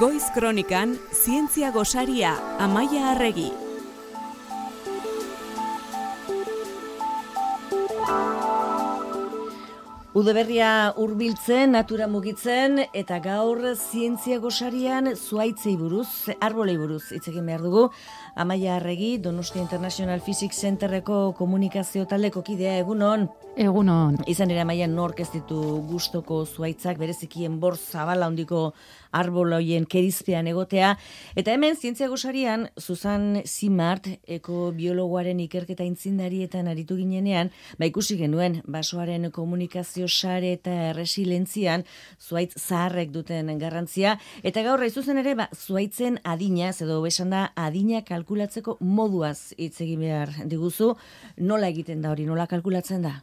Goiz Kronikan Zientzia Gosaria Amaia Arregi. Udeberria hurbiltzen, natura mugitzen eta gaur zientzia gosarian zuaitzei buruz, arbolei buruz hitz egin behar dugu. Amaia Arregi, Donostia International Physics Centerreko komunikazio taldeko kidea egunon. Egunon. Izan ere Amaia nork ez ditu gustoko zuaitzak berezikien bor zabala hondiko arboloien kerizpean egotea. Eta hemen zientzia gosarian, Susan Simart, eko biologoaren ikerketa intzindarietan aritu ginenean, ba ikusi genuen basoaren komunikazio sare eta resilentzian zuaitz zaharrek duten garrantzia. Eta gaur zuzen ere, ba, zuaitzen adina, edo besan da adina kalkulatzeko moduaz hitz egin behar diguzu. Nola egiten da hori, nola kalkulatzen da?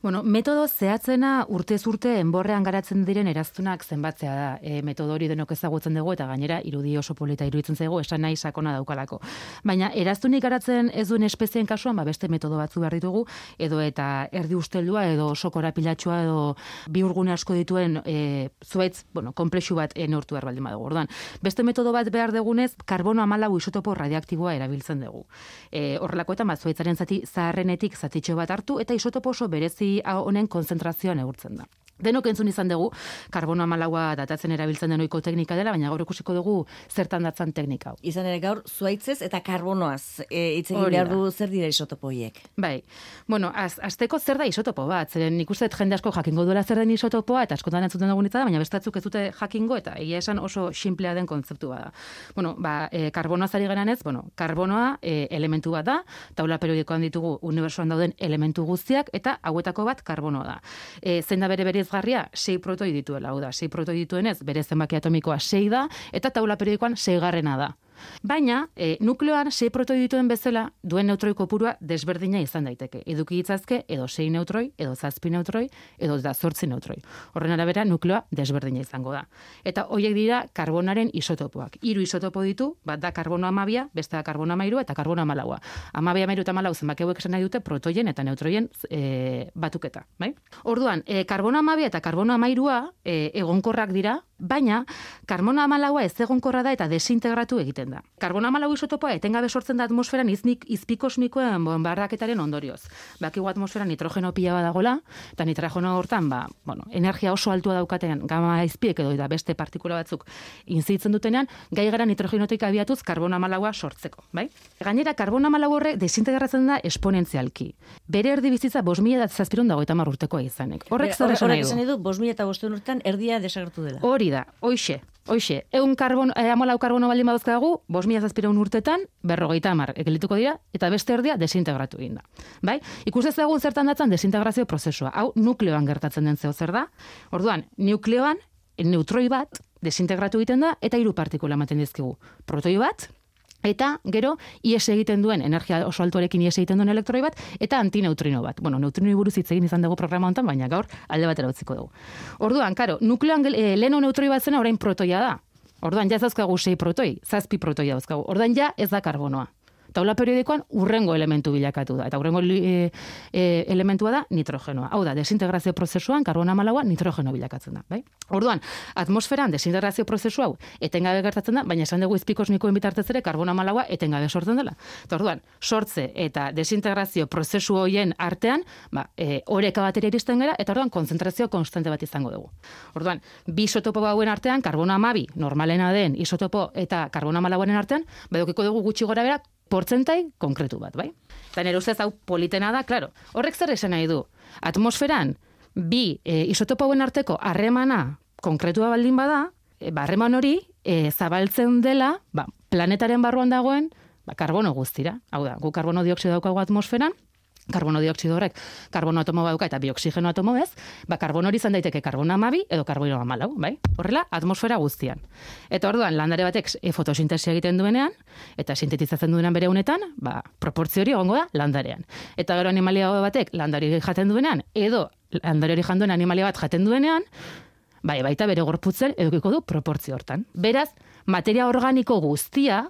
Bueno, metodo zehatzena urtez urte enborrean garatzen diren eraztunak zenbatzea da. E, metodo hori denok ezagutzen dugu eta gainera irudi oso polita iruditzen zaigu esan nahi sakona daukalako. Baina eraztunik garatzen ez duen espezien kasuan, ba beste metodo batzu behar ditugu, edo eta erdi usteldua edo oso korapilatxua edo bi urgune asko dituen e, zuaitz, bueno, komplexu bat enortu behar baldin badugu. Orduan, beste metodo bat behar degunez, karbono amalau isotopo radioaktiboa erabiltzen dugu. E, horrelako eta zuaitzaren zati zaharrenetik zatitxo bat hartu eta isotopo oso berezi honen konzentrazioa neurtzen da. Denok entzun izan dugu, karbono amalaua datatzen erabiltzen denoiko teknika dela, baina gaur ikusiko dugu zertan datzan teknika hau. Izan ere gaur, zuaitzez eta karbonoaz e, itzegin behar du zer dira isotopoiek. Bai, bueno, az, azteko zer da isotopo bat, zeren nik jende asko jakingo duela zer den isotopoa, eta askotan entzuten dugu da, baina bestatzuk ez dute jakingo, eta egia esan oso simplea den kontzeptu da. Bueno, ba, e, karbonoa zari geran ez, bueno, karbonoa e, elementu bat da, taula periodikoan ditugu unibersoan dauden elementu guztiak, eta hauetako bat karbonoa da. E, zein da bere bere interesgarria sei protoi dituela, hau da, sei protoi dituenez, bere zenbaki atomikoa sei da, eta taula periodikoan sei garrena da. Baina, e, nukleoan sei protoi dituen bezala duen neutroi kopurua desberdina izan daiteke. Eduki hitzazke edo sei neutroi, edo zazpi neutroi, edo da zortzi neutroi. Horren arabera, nukleoa desberdina izango da. Eta hoiek dira karbonaren isotopoak. Hiru isotopo ditu, bat da karbono amabia, beste da karbono amairu eta karbono amalaua. Amabia amairu eta amalau zenbaki hauek esan nahi dute protoien eta neutroien e, batuketa. Bai? Orduan, e, karbono amabia eta karbono amairua e, egonkorrak dira, baina karbono amalaua ez egonkorra da eta desintegratu egiten da. Karbono amalau isotopoa etengabe sortzen da atmosferan iznik izpikosmikoen bonbardaketaren ondorioz. Bakigu atmosfera nitrogeno pila badagola, eta nitrogeno hortan, ba, bueno, energia oso altua daukatean gama izpiek edo eta beste partikula batzuk inzitzen dutenean, gai gara nitrogenotik abiatuz karbono amalaua sortzeko. Bai? Gainera, karbono amalau horre desintegratzen da esponentzialki. Bere erdi bizitza bos mila da zazpirun dago eta marrurtekoa izanek. Horrek zer esan nahi du? Bos mila eta bosten urtean erdia desagertu dela. Hori da, hoixe, hoixe. Egun karbon, eh, amalau karbono baldin badozkagu, bos mila zazpireun urtetan, berrogeita amar, ekelituko dira, eta beste erdia desintegratu egin da. Bai? Ikus ez egun zertan datzen desintegrazio prozesua. Hau, nukleoan gertatzen den zeo zer da. Orduan, nukleoan, neutroi bat, desintegratu egiten da, eta hiru partikula ematen dizkigu. Protoi bat, Eta, gero, IES egiten duen, energia oso altuarekin IES egiten duen elektroi bat, eta antineutrino bat. Bueno, neutrino buruz hitz egin izan dugu programa honetan, baina gaur alde batera utziko dugu. Orduan, karo, nukleoan e, leno neutroi bat zena orain protoia da. Orduan, ja zauzkagu sei protoi, zazpi protoia dauzkagu. Orduan, ja ez da karbonoa taula periodikoan urrengo elementu bilakatu da. Eta urrengo e, e, elementua da nitrogenoa. Hau da, desintegrazio prozesuan karbona malaua nitrogeno bilakatzen da. Bai? Orduan, atmosferan desintegrazio prozesu hau etengabe gertatzen da, baina esan dugu izpikosmikoen bitartez ere karbona malaua etengabe sortzen dela. Eta orduan, sortze eta desintegrazio prozesu hoien artean, ba, e, oreka batera iristen gara, eta orduan, konzentrazio konstante bat izango dugu. Orduan, bi isotopo hauen artean, karbona amabi, normalena den isotopo eta karbona malauaren artean, badokiko dugu gutxi gora bera, portzentai konkretu bat, bai? Eta nire ustez hau politena da, claro. Horrek zer esan nahi du? Atmosferan, bi e, isotopo arteko harremana konkretua baldin bada, e, barreman hori e, zabaltzen dela, ba, planetaren barruan dagoen, ba, karbono guztira. Hau da, gu karbono dioksido daukagu atmosferan, karbono dioksido horrek karbono atomo baduka eta bioksigeno atomo ez, ba karbono hori izan daiteke karbono amabi edo karbono amalau, bai? Horrela, atmosfera guztian. Eta orduan, landare batek e, fotosintesia egiten duenean, eta sintetizatzen duenean bere unetan, ba, proportzio hori egongo da landarean. Eta gero animalia batek landari jaten duenean, edo landari hori janduen animalia bat jaten duenean, bai, baita bere gorputzen edukiko du proportzio hortan. Beraz, materia organiko guztia,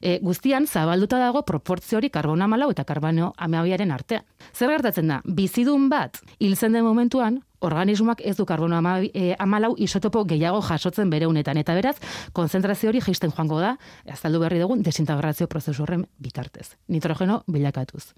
E, guztian, zabalduta dago proportzio hori karbono amalau eta karbono amabiaren artean. Zer gertatzen da, bizidun bat, hiltzen den momentuan, organismoak ez du karbono ama, e, amalau isotopo gehiago jasotzen bere unetan. Eta beraz, konzentrazio hori jaisten joango da, azaldu berri dugun, desintegrazio prozesu horren bitartez. Nitrogeno bilakatuz.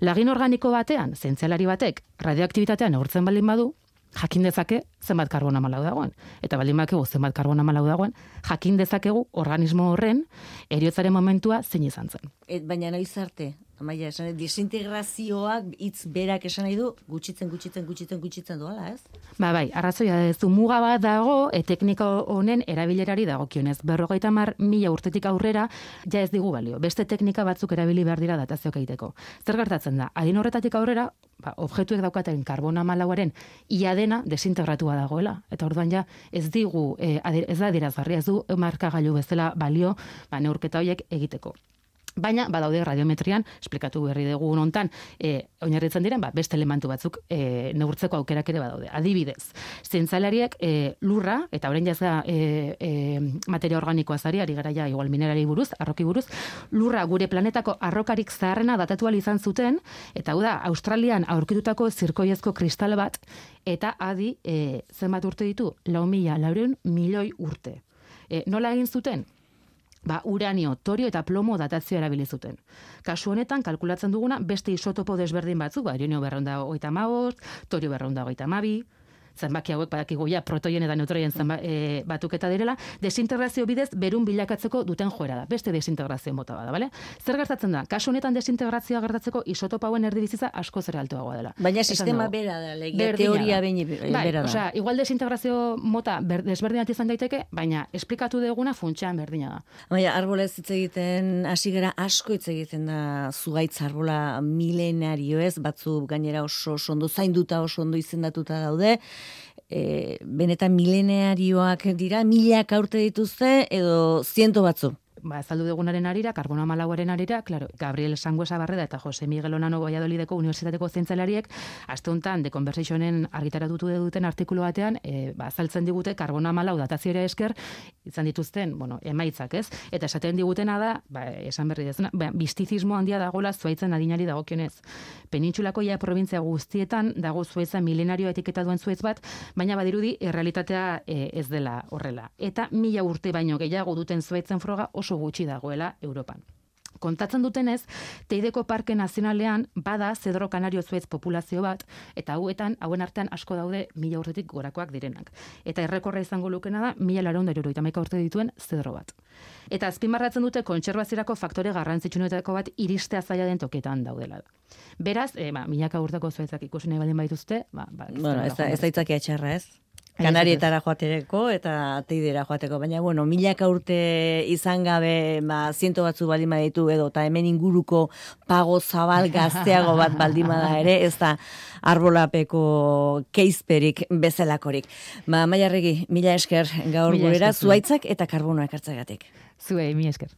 Lagin organiko batean, zentzialari batek, radioaktibitatean neurtzen baldin badu, jakin dezake zenbat karbona malau dagoen. Eta baldin bakegu zenbat karbona malau dagoen, jakin dezakegu organismo horren eriotzaren momentua zein izan zen. Et, baina noiz arte, Amaia, esan, desintegrazioak hitz berak esan nahi du, gutxitzen, gutxitzen, gutxitzen, gutxitzen doala, ez? Ba, bai, arrazoia ez du muga bat dago, e, teknika honen erabilerari dago kionez. Berrogeita mar mila urtetik aurrera, ja ez digu balio. Beste teknika batzuk erabili behar dira datazioak egiteko. Zer gertatzen da, adin horretatik aurrera, ba, objektuek daukaten karbona malauaren ia dena desintegratua dagoela. Eta orduan ja, ez digu, e, ez da dirazgarria, ez du markagailu bezala balio, ba, neurketa horiek egiteko. Baina, badaude radiometrian, esplikatu berri dugu hontan, e, oinarritzen diren, ba, beste elementu batzuk e, neurtzeko aukerak ere badaude. Adibidez, zentzalariek e, lurra, eta orain jazga e, e, materia organikoa zari, ari gara ja, igual minerari buruz, arroki buruz, lurra gure planetako arrokarik zaharrena datatu izan zuten, eta hau da, Australian aurkitutako zirkoiezko kristal bat, eta adi, e, zenbat urte ditu, lau mila, laureun, milioi urte. E, nola egin zuten? Ba, uranio, torio eta plomo datazioa erabili zuten. Kasu honetan, kalkulatzen duguna, beste isotopo desberdin batzuk, ba, uranio berronda oita mabost, torio berronda oita mabi, zenbaki hauek badakigu ja protoien eta neutroien zenba, e, batuketa direla, desintegrazio bidez berun bilakatzeko duten joera da. Beste desintegrazio mota bada, bale? Zer gertatzen da? Kasu honetan desintegrazioa gertatzeko isotopa hauen erdibizitza asko zer altuagoa dela. Baina sistema bera da, legia, teoria bain bai, bera da. Osea, igual desintegrazio mota ber, desberdinat izan daiteke, baina esplikatu deguna funtsean berdina da. Baina, arbolez hitz egiten, hasi gara asko hitz egiten da zugaitz arbola milenario ez, batzu gainera oso ondo zainduta oso ondo izendatuta daude, e, benetan milenearioak dira, milak aurte dituzte, edo ziento batzu ba, azaldu dugunaren arira, karbono malauaren arira, claro, Gabriel Sanguesa Barreda eta Jose Miguel Onano Valladolideko Unibertsitateko zientzialariek aste honetan de Conversationen argitaratutu duten artikulu batean, e, ba, azaltzen digute karbono malau datazioa esker izan dituzten, bueno, emaitzak, ez? Eta esaten digutena da, ba, esan berri dezuna, ba, bistizismo handia dagola zuaitzen adinari dagokionez. Penintxulako ja provintzia guztietan dago zuaitzen milenario etiketa duen zuaitz bat, baina badirudi errealitatea e, ez dela horrela. Eta mila urte baino gehiago duten zuaitzen froga oso gutxi dagoela Europan. Kontatzen dutenez, Teideko Parke Nazionalean bada zedro kanario zuez populazio bat, eta hauetan, hauen artean asko daude mila urtetik gorakoak direnak. Eta errekorra izango lukena da, mila laron urte dituen zedro bat. Eta azpimarratzen dute kontserbazirako faktore garrantzitsunetako bat iristea zaila den toketan daudela da. Beraz, e, ba, milaka urteko zuezak ikusi nahi baldin baituzte, ba, ba, bueno, ez da, ez da txarra ez? Kanarietara joatereko eta teidera joateko, baina bueno, milaka urte izan gabe, ba, ziento batzu baldin baditu edo, eta hemen inguruko pago zabal gazteago bat baldin bada ere, ez da arbolapeko keizperik bezalakorik. Ba, maia regi, mila esker gaur gurera, zuaitzak eta karbonoak hartzagatik. Zuei, mi esker.